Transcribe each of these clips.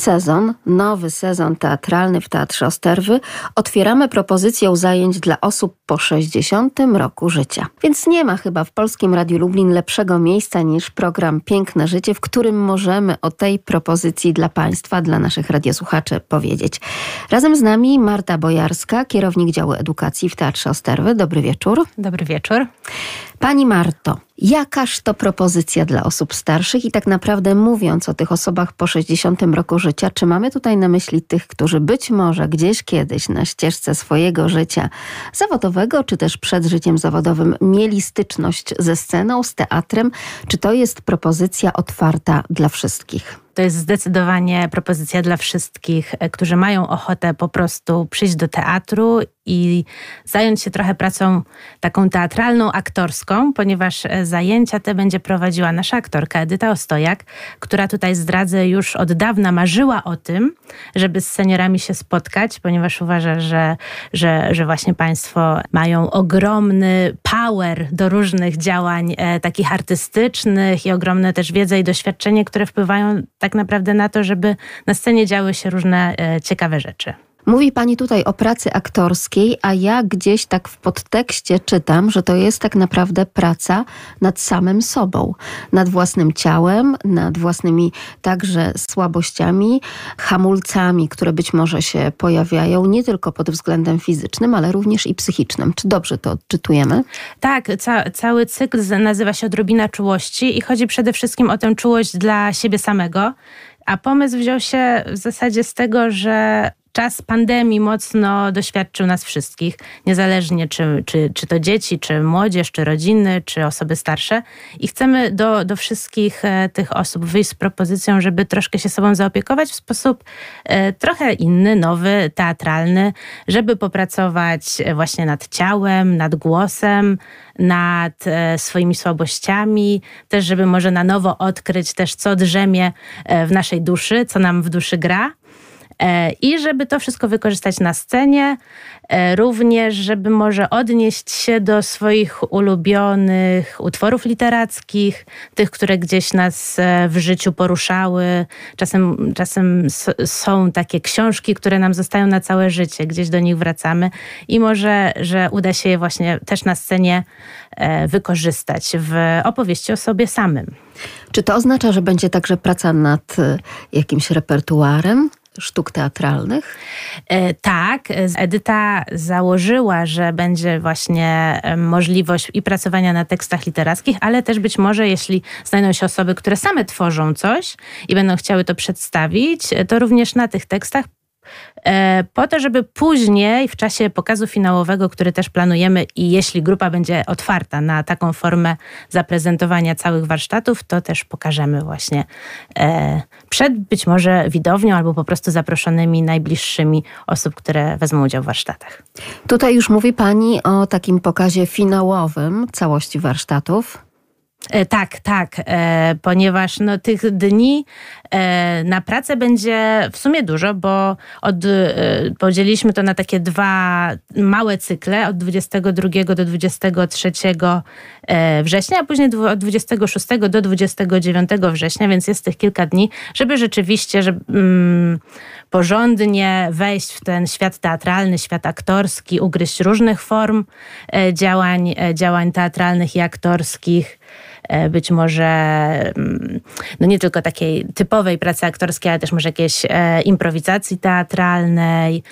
sezon, nowy sezon teatralny w Teatrze Osterwy, otwieramy propozycję zajęć dla osób po 60 roku życia. Więc nie ma chyba w Polskim Radiu Lublin lepszego miejsca niż program Piękne Życie, w którym możemy o tej propozycji dla Państwa, dla naszych radiosłuchaczy powiedzieć. Razem z nami Marta Bojarska, kierownik działu edukacji w Teatrze Osterwy. Dobry wieczór. Dobry wieczór. Pani Marto, jakaż to propozycja dla osób starszych i tak naprawdę mówiąc o tych osobach po 60 roku życia, czy mamy tutaj na myśli tych, którzy być może gdzieś kiedyś na ścieżce swojego życia zawodowego, czy też przed życiem zawodowym mieli styczność ze sceną, z teatrem, czy to jest propozycja otwarta dla wszystkich? To jest zdecydowanie propozycja dla wszystkich, e, którzy mają ochotę po prostu przyjść do teatru i zająć się trochę pracą taką teatralną, aktorską, ponieważ e, zajęcia te będzie prowadziła nasza aktorka Edyta Ostojak, która tutaj zdradzę już od dawna marzyła o tym, żeby z seniorami się spotkać, ponieważ uważa, że, że, że właśnie Państwo mają ogromny power do różnych działań e, takich artystycznych i ogromne też wiedzę i doświadczenie, które wpływają tak naprawdę na to, żeby na scenie działy się różne e, ciekawe rzeczy. Mówi Pani tutaj o pracy aktorskiej, a ja gdzieś tak w podtekście czytam, że to jest tak naprawdę praca nad samym sobą, nad własnym ciałem, nad własnymi także słabościami, hamulcami, które być może się pojawiają nie tylko pod względem fizycznym, ale również i psychicznym. Czy dobrze to odczytujemy? Tak, ca cały cykl nazywa się Odrobina Czułości i chodzi przede wszystkim o tę czułość dla siebie samego. A pomysł wziął się w zasadzie z tego, że czas pandemii mocno doświadczył nas wszystkich, niezależnie czy, czy, czy to dzieci, czy młodzież, czy rodziny, czy osoby starsze. I chcemy do, do wszystkich e, tych osób wyjść z propozycją, żeby troszkę się sobą zaopiekować w sposób e, trochę inny, nowy, teatralny, żeby popracować e, właśnie nad ciałem, nad głosem, nad swoimi słabościami, też żeby może na nowo odkryć też, co drzemie w naszej duszy, co nam w duszy gra I żeby to wszystko wykorzystać na scenie, e, również, żeby może odnieść się do swoich ulubionych utworów literackich, tych, które gdzieś nas e, w życiu poruszały. Czasem, czasem są takie książki, które nam zostają na całe życie, gdzieś do nich wracamy i może, że uda się je właśnie też na scenie wykorzystać w opowieści o sobie samym. Czy to oznacza, że będzie także praca nad jakimś repertuarem? Sztuk teatralnych? E, tak. Edyta założyła, że będzie właśnie możliwość i pracowania na tekstach literackich, ale też być może, jeśli znajdą się osoby, które same tworzą coś i będą chciały to przedstawić, to również na tych tekstach E, po to, żeby później w czasie pokazu finałowego, który też planujemy i jeśli grupa będzie otwarta na taką formę zaprezentowania całych warsztatów, to też pokażemy właśnie e, przed być może widownią albo po prostu zaproszonymi najbliższymi osób, które wezmą udział w warsztatach. Tutaj już mówi Pani o takim pokazie finałowym całości warsztatów. E, tak, tak, e, ponieważ no, tych dni e, na pracę będzie w sumie dużo, bo od, podzieliliśmy to na takie dwa małe cykle, od 22 do 23 września, a później od 26 do 29 września, więc jest tych kilka dni, żeby rzeczywiście żeby, mm, porządnie wejść w ten świat teatralny, świat aktorski, ugryźć różnych form działań, działań teatralnych i aktorskich. E, być może mm, no nie tylko takiej typowej pracy aktorskiej, ale też może jakiejś e, improwizacji teatralnej,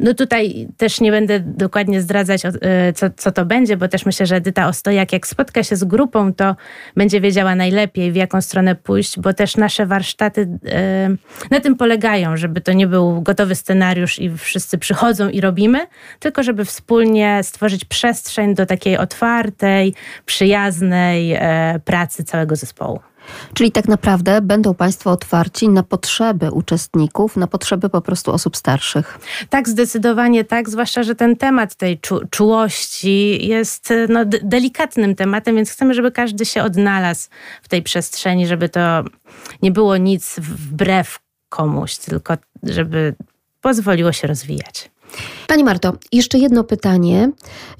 no tutaj też nie będę dokładnie zdradzać, e, co, co to będzie, bo też myślę, że Edyta Ostojak, jak spotka się z grupą, to będzie wiedziała najlepiej, w jaką stronę pójść, bo też nasze warsztaty na tym polegają, żeby to nie był gotowy scenariusz i wszyscy przychodzą i robimy, tylko żeby wspólnie stworzyć przestrzeń do takiej otwartej, przyjaznej e, pracy całego zespołu. Czyli tak naprawdę będą Państwo otwarci na potrzeby uczestników, na potrzeby po prostu osób starszych. Tak, zdecydowanie tak, zwłaszcza, że ten temat tej czu czułości jest no, delikatnym tematem, więc chcemy, żeby każdy się odnalazł w tej przestrzeni, żeby to nie było nic wbrew komuś, tylko żeby pozwoliło się rozwijać. Pani Marto, jeszcze jedno pytanie.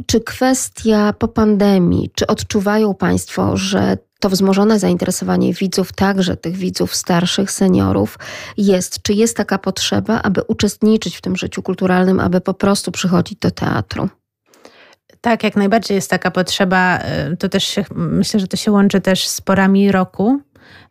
Czy kwestia po pandemii, czy odczuwają Państwo, że to wzmożone zainteresowanie widzów, także tych widzów starszych, seniorów jest? Czy jest taka potrzeba, aby uczestniczyć w tym życiu kulturalnym, aby po prostu przychodzić do teatru? Tak, jak najbardziej jest taka potrzeba. Y, to też się, myślę, że to się łączy też z porami roku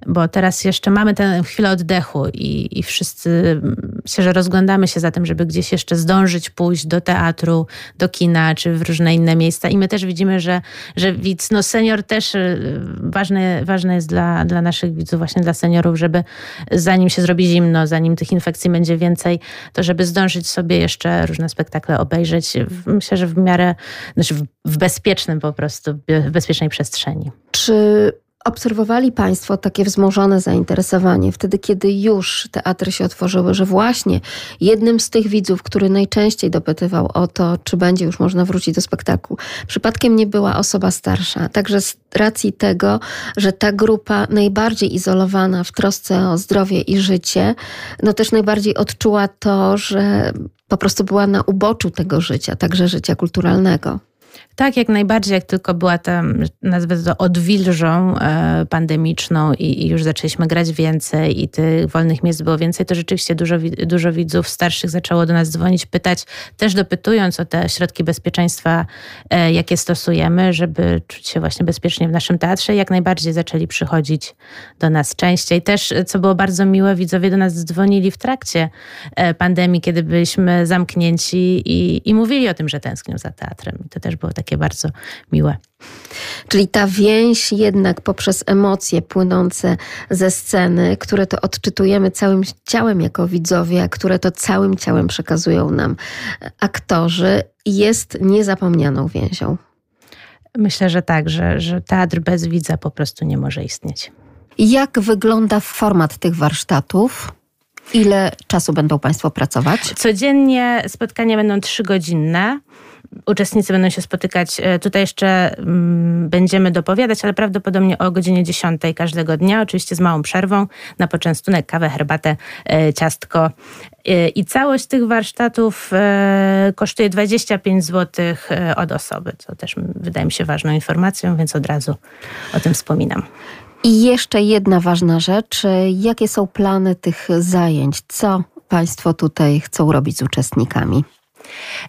bo teraz jeszcze mamy tę chwilę oddechu i, i wszyscy myślę, że rozglądamy się za tym, żeby gdzieś jeszcze zdążyć pójść do teatru, do kina czy w różne inne miejsca. I my też widzimy, że, że widz, no senior też y, ważne, ważne jest dla, dla naszych widzów, właśnie dla seniorów, żeby zanim się zrobi zimno, zanim tych infekcji będzie więcej, to żeby zdążyć sobie jeszcze różne spektakle obejrzeć. Myślę, że w miarę, znaczy w bezpiecznym po prostu, w bezpiecznej przestrzeni. Czy Obserwowali Państwo takie wzmożone zainteresowanie wtedy, kiedy już teatry się otworzyły, że właśnie jednym z tych widzów, który najczęściej dopytywał o to, czy będzie już można wrócić do spektaklu, przypadkiem nie była osoba starsza. Także z racji tego, że ta grupa najbardziej izolowana w trosce o zdrowie i życie, no też najbardziej odczuła to, że po prostu była na uboczu tego życia, także życia kulturalnego. Tak, jak najbardziej, jak tylko była ta, nazwę to, odwilżą e, pandemiczną i, i, już zaczęliśmy grać więcej i tych wolnych miejsc było więcej, to rzeczywiście dużo, dużo widzów starszych zaczęło do nas dzwonić, pytać, też dopytując o te środki bezpieczeństwa, e, jakie stosujemy, żeby czuć się właśnie bezpiecznie w naszym teatrze. Jak najbardziej zaczęli przychodzić do nas częściej. Też, co było bardzo miłe, widzowie do nas dzwonili w trakcie e, pandemii, kiedy byliśmy zamknięci i, i mówili o tym, że tęsknią za teatrem. I to też było takie takie bardzo miłe. Czyli ta więź jednak poprzez emocje płynące ze sceny, które to odczytujemy całym ciałem jako widzowie, które to całym ciałem przekazują nam aktorzy, jest niezapomnianą więzią. Myślę, że tak, że, że teatr bez widza po prostu nie może istnieć. Jak wygląda format tych warsztatów? Ile czasu będą Państwo pracować? Codziennie spotkania będą trzygodzinne. Uczestnicy będą się spotykać. E, tutaj jeszcze mm, będziemy dopowiadać, ale prawdopodobnie o godzinie 10 każdego dnia, oczywiście z małą przerwą na poczęstunek, kawę, herbatę, e, ciastko. E, I całość tych warsztatów kosztuje 25 zł od osoby, co też wydaje mi się ważną informacją, więc od razu o tym wspominam. I jeszcze jedna ważna rzecz. Jakie są plany tych zajęć? Co Państwo tutaj chcą robić z uczestnikami?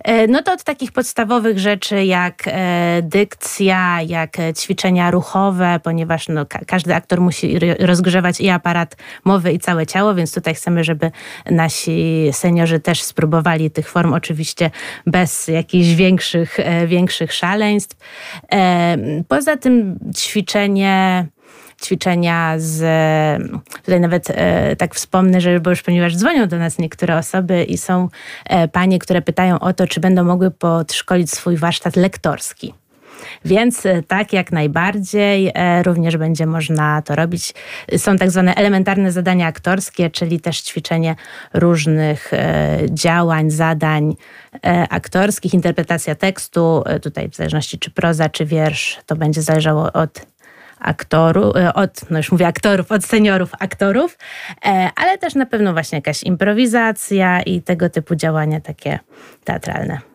E, no to od takich podstawowych rzeczy jak e, dykcja, jak ćwiczenia ruchowe, ponieważ no, każdy aktor musi rozgrzewać i aparat mowy i całe ciało, więc tutaj chcemy, żeby nasi seniorzy też spróbowali tych form, oczywiście bez jakichś większych, e, większych szaleństw. Poza tym ćwiczenie ćwiczenia z, tutaj nawet e, tak wspomnę, że bo już ponieważ dzwonią do nas niektóre osoby i są e, panie, które pytają o to, czy będą mogły podszkolić swój warsztat lektorski. Więc e, tak, jak najbardziej, również będzie można to robić. Są tak zwane elementarne zadania aktorskie, czyli też ćwiczenie różnych działań, zadań aktorskich, interpretacja tekstu. Tutaj w zależności czy proza, czy wiersz, to będzie zależało od aktorów, e, od, no już mówię aktorów, od seniorów aktorów, e, ale też na pewno właśnie jakaś improwizacja i tego typu działania takie teatralne.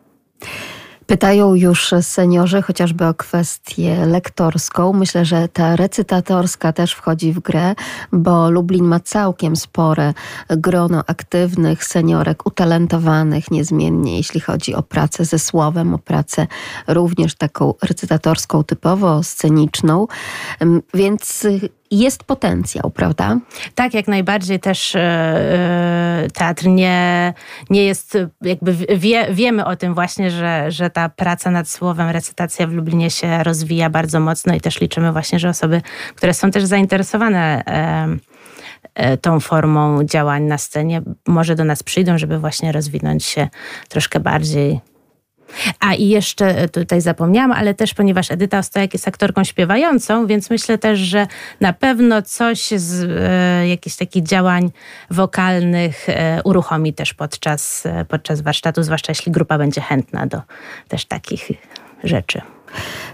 Pytają już seniorzy chociażby o kwestię lektorską. Myślę, że ta recytatorska też wchodzi w grę, bo Lublin ma całkiem spore grono aktywnych seniorek, utalentowanych niezmiennie, jeśli chodzi o pracę ze słowem, o pracę również taką recytatorską, typowo sceniczną. Więc jest potencjał, prawda? Tak, jak najbardziej też yy, teatr nie, nie jest, jakby wie, wiemy o tym właśnie, że, że ta praca nad słowem, recytacja w Lublinie się rozwija bardzo mocno i też liczymy właśnie, że osoby, które są też zainteresowane yy, tą formą działań na scenie, może do nas przyjdą, żeby właśnie rozwinąć się troszkę bardziej a i jeszcze tutaj zapomniałam, ale też ponieważ Edyta Ostojak jest aktorką śpiewającą, więc myślę też, że na pewno coś z e, jakichś takich działań wokalnych e, uruchomi też podczas, e, podczas warsztatu, zwłaszcza jeśli grupa będzie chętna do też takich rzeczy.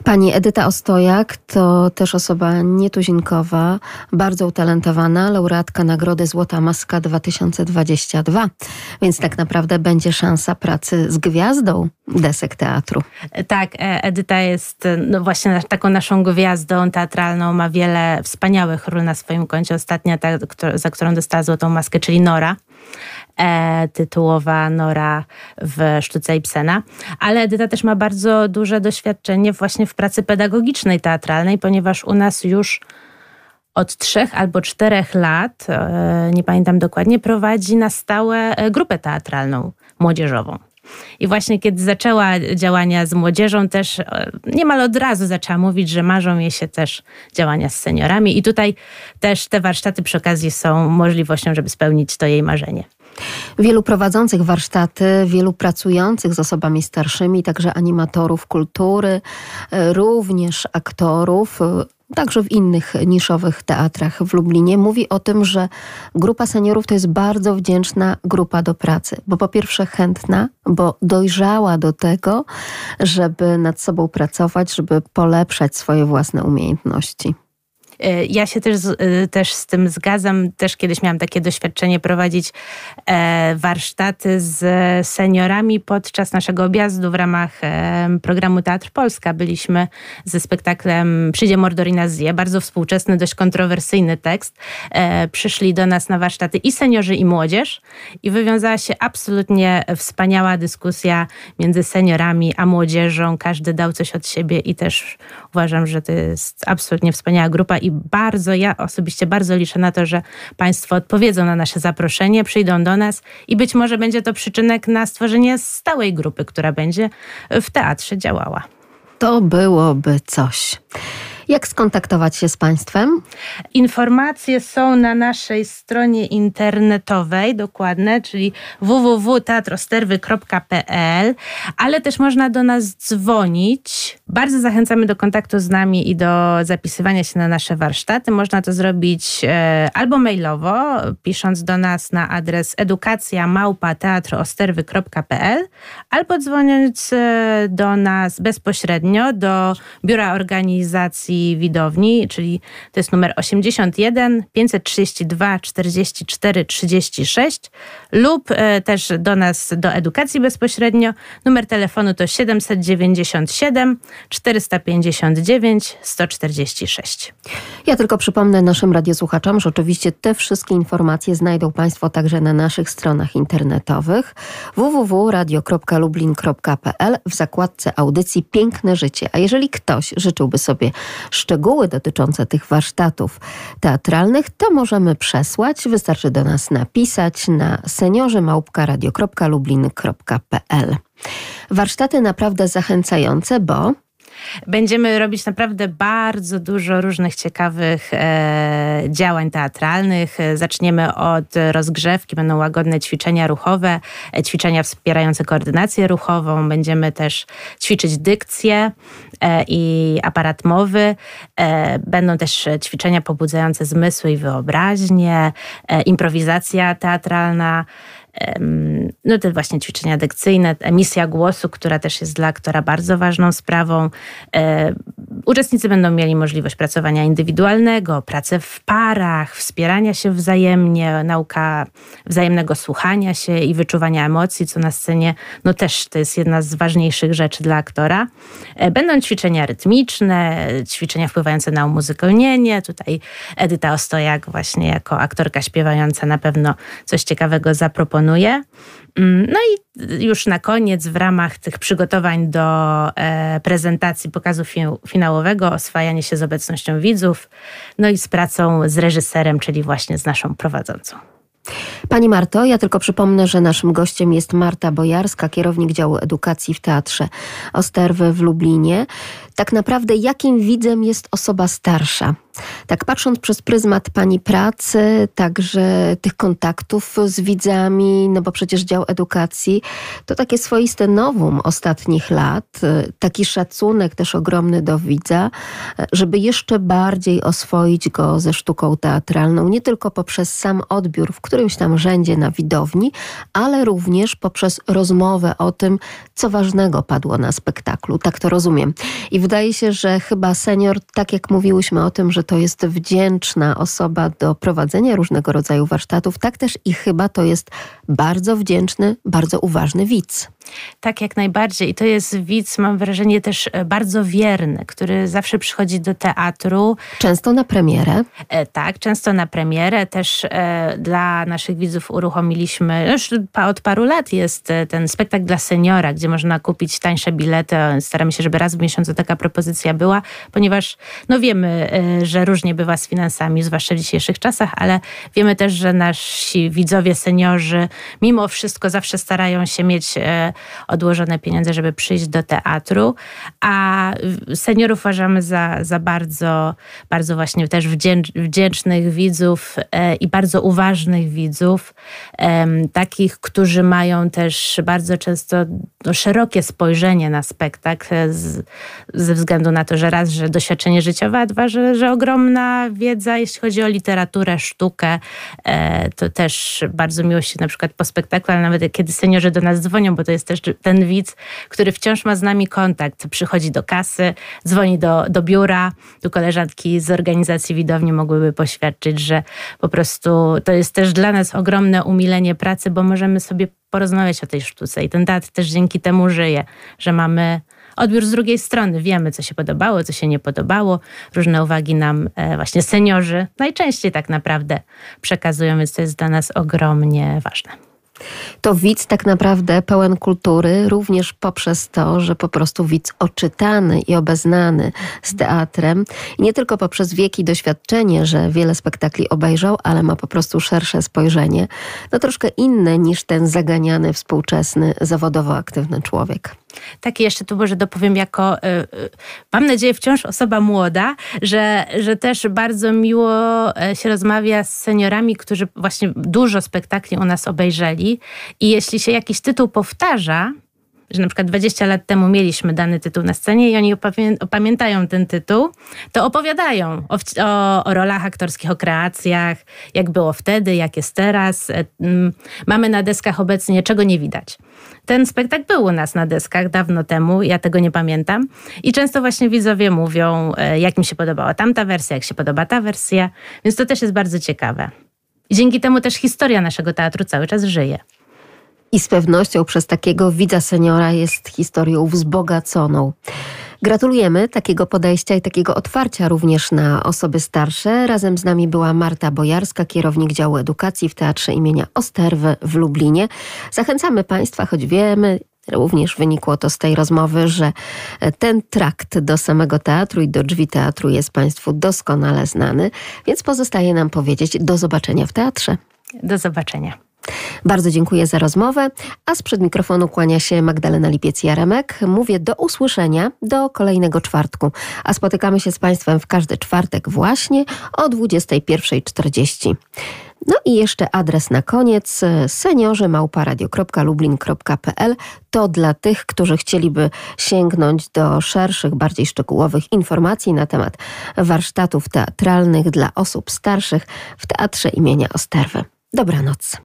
Pani Edyta Ostojak to też osoba nietuzinkowa, bardzo utalentowana, laureatka Nagrody Złota Maska 2022, więc tak naprawdę będzie szansa pracy z gwiazdą desek teatru. Tak, e, Edyta jest no właśnie taką naszą gwiazdą teatralną, ma wiele wspaniałych ról na swoim koncie. Ostatnia, ta, za którą dostała Złotą Maskę, czyli Nora tytułowa Nora w sztuce Ibsena. Ale Edyta też ma bardzo duże doświadczenie właśnie w pracy pedagogicznej, teatralnej, ponieważ u nas już od trzech albo czterech lat, e, nie pamiętam dokładnie, prowadzi na stałe e, grupę teatralną młodzieżową. I właśnie kiedy zaczęła działania z młodzieżą, też e, niemal od razu zaczęła mówić, że marzą jej się też działania z seniorami. I tutaj też te warsztaty przy okazji są możliwością, żeby spełnić to jej marzenie. Wielu prowadzących warsztaty, wielu pracujących z osobami starszymi, także animatorów kultury, e, również aktorów, e, także w innych niszowych teatrach w Lublinie, mówi o tym, że grupa seniorów to jest bardzo wdzięczna grupa do pracy, bo po pierwsze chętna, bo dojrzała do tego, żeby nad sobą pracować, żeby polepszać swoje własne umiejętności. E, ja się też, e, też z tym zgadzam. Też kiedyś miałam takie doświadczenie prowadzić e, warsztaty z seniorami podczas naszego objazdu w ramach programu Teatr Polska. Byliśmy ze spektaklem Przyjdzie Mordorina zje, bardzo współczesny, dość kontrowersyjny tekst. Przyszli do nas na warsztaty i seniorzy, i młodzież i wywiązała się absolutnie wspaniała dyskusja między seniorami a młodzieżą. Każdy dał coś od siebie i też uważam, że to jest absolutnie wspaniała grupa i bardzo, ja osobiście bardzo liczę na to, że Państwo odpowiedzą na nasze zaproszenie, przyjdą do nas i być może będzie to przyczynek na stworzenie stałej grupy, która będzie w teatrze działała. To byłoby coś. Jak skontaktować się z Państwem? Informacje są na naszej stronie internetowej, dokładne, czyli www.teatrosterwy.pl, ale też można do nas dzwonić. Bardzo zachęcamy do kontaktu z nami i do zapisywania się na nasze warsztaty. Można to zrobić e, albo mailowo, pisząc do nas na adres edukacja albo dzwoniąc e, do nas bezpośrednio do Biura Organizacji widowni, czyli to jest numer 81 532 44 36 lub e, też do nas do edukacji bezpośrednio. Numer telefonu to 797 459 146. Ja tylko przypomnę naszym radiosłuchaczom, że oczywiście te wszystkie informacje znajdą Państwo także na naszych stronach internetowych www.radio.lublin.pl w zakładce audycji Piękne Życie. A jeżeli ktoś życzyłby sobie szczegóły dotyczące tych warsztatów teatralnych, to możemy przesłać. Wystarczy do nas napisać na seniorzymałpka.radio.lublin.pl. Warsztaty naprawdę zachęcające, bo Będziemy robić naprawdę bardzo dużo różnych ciekawych e, działań teatralnych. Zaczniemy od rozgrzewki, będą łagodne ćwiczenia ruchowe, e, ćwiczenia wspierające koordynację ruchową. Będziemy też ćwiczyć dykcję e, i aparat mowy. E, będą też ćwiczenia pobudzające zmysły i wyobraźnię, e, improwizacja teatralna no te właśnie ćwiczenia dekcyjne, emisja głosu, która też jest dla aktora bardzo ważną sprawą. E, uczestnicy będą mieli możliwość pracowania indywidualnego, pracy w parach, wspierania się wzajemnie, nauka wzajemnego słuchania się i wyczuwania emocji, co na scenie no też to jest jedna z ważniejszych rzeczy dla aktora. E, będą ćwiczenia rytmiczne, ćwiczenia wpływające na umuzykolnienie. Tutaj Edyta Ostojak właśnie jako aktorka śpiewająca na pewno coś ciekawego zaproponuje wykonuje. Mm, no i już na koniec, w ramach tych przygotowań do e, prezentacji pokazu finałowego, oswajanie się z obecnością widzów, no i z pracą z reżyserem, czyli właśnie z naszą prowadzącą. Pani Marto, ja tylko przypomnę, że naszym gościem jest Marta Bojarska, kierownik działu edukacji w Teatrze Osterwy w Lublinie. Tak naprawdę jakim widzem jest osoba starsza? Tak patrząc przez pryzmat pani pracy, także tych kontaktów z widzami, no bo przecież dział edukacji to takie swoiste nowum ostatnich lat, taki szacunek też ogromny do widza, żeby jeszcze bardziej oswoić go ze sztuką teatralną, nie tylko poprzez sam odbiór, w którymś tam rzędzie na widowni, ale również poprzez rozmowę o tym, co ważnego padło na spektaklu. Tak to rozumiem. I wydaje się, że chyba senior, tak jak mówiłyśmy o tym, że to jest wdzięczna osoba do prowadzenia różnego rodzaju warsztatów, tak też i chyba to jest bardzo wdzięczny, bardzo uważny widz. Tak, jak najbardziej. I to jest widz, mam wrażenie, też e, bardzo wierny, który zawsze przychodzi do teatru. Często na premierę. E, tak, często na premierę. Też e, dla naszych widzów uruchomiliśmy, już od paru lat jest ten spektakl dla seniora, gdzie można kupić tańsze bilety. Staramy się, żeby raz w miesiącu taka propozycja była, ponieważ no wiemy, że różnie bywa z finansami, zwłaszcza w dzisiejszych czasach, ale wiemy też, że nasi widzowie, seniorzy, mimo wszystko zawsze starają się mieć e, odłożone pieniądze, żeby przyjść do teatru, a seniorów uważamy za, za bardzo, bardzo właśnie też wdzięcznych widzów e, i bardzo uważnych widzów, takich, którzy mają też bardzo często no, szerokie spojrzenie na spektakl z, ze względu na to, że raz, że doświadczenie życiowe, a dwa, że, że ogromna wiedza, jeśli chodzi o literaturę, sztukę, e, to też bardzo miło się na przykład po spektaklu, ale nawet kiedy seniorzy do nas dzwonią, bo to jest jest też ten widz, który wciąż ma z nami kontakt. Przychodzi do kasy, dzwoni do, do biura. Tu koleżanki z organizacji widowni mogłyby poświadczyć, że po prostu to jest też dla nas ogromne umilenie pracy, bo możemy sobie porozmawiać o tej sztuce. I ten teatr też dzięki temu żyje, że mamy odbiór z drugiej strony. Wiemy, co się podobało, co się nie podobało. Różne uwagi nam e, właśnie seniorzy najczęściej tak naprawdę przekazują, więc to jest dla nas ogromnie ważne to widz tak naprawdę pełen kultury, również poprzez to, że po prostu widz oczytany i obeznany z teatrem. I nie tylko poprzez wieki doświadczenie, że wiele spektakli obejrzał, ale ma po prostu szersze spojrzenie. No troszkę inne niż ten zaganiany, współczesny, zawodowo aktywny człowiek. Tak, jeszcze tu może dopowiem jako, y, y, mam nadzieję, wciąż osoba młoda, że, że też bardzo miło e, się rozmawia z seniorami, którzy właśnie dużo spektakli u nas obejrzeli. I jeśli się jakiś tytuł powtarza, że na przykład 20 lat temu mieliśmy dany tytuł na scenie i oni opamiętają ten tytuł, to opowiadają o, o, o, rolach aktorskich, o kreacjach, jak było wtedy, jak jest teraz. E, mamy na deskach obecnie, czego nie widać. Ten spektakl był u nas na deskach dawno temu, ja tego nie pamiętam. I często właśnie widzowie mówią, e, jak mi się podobała tamta wersja, jak się podoba ta wersja, więc to też jest bardzo ciekawe. I dzięki temu też historia naszego teatru cały czas żyje. I z pewnością przez takiego widza seniora jest historią wzbogaconą. Gratulujemy takiego podejścia i takiego otwarcia również na osoby starsze. Razem z nami była Marta Bojarska, kierownik działu edukacji w Teatrze imienia Osterwy w Lublinie. Zachęcamy Państwa, choć wiemy, Również wynikło to z tej rozmowy, że ten trakt do samego teatru i do drzwi teatru jest Państwu doskonale znany, więc pozostaje nam powiedzieć do zobaczenia w teatrze. Do zobaczenia. Bardzo dziękuję za rozmowę, a sprzed mikrofonu kłania się Magdalena Lipiec-Jaremek. Mówię do usłyszenia do kolejnego czwartku, a spotykamy się z Państwem w każdy czwartek właśnie o 21.40. No i jeszcze adres na koniec seniorzymałparadio.lublin.pl to dla tych, którzy chcieliby sięgnąć do szerszych, bardziej szczegółowych informacji na temat warsztatów teatralnych dla osób starszych w Teatrze imienia Osterwy. Dobranoc.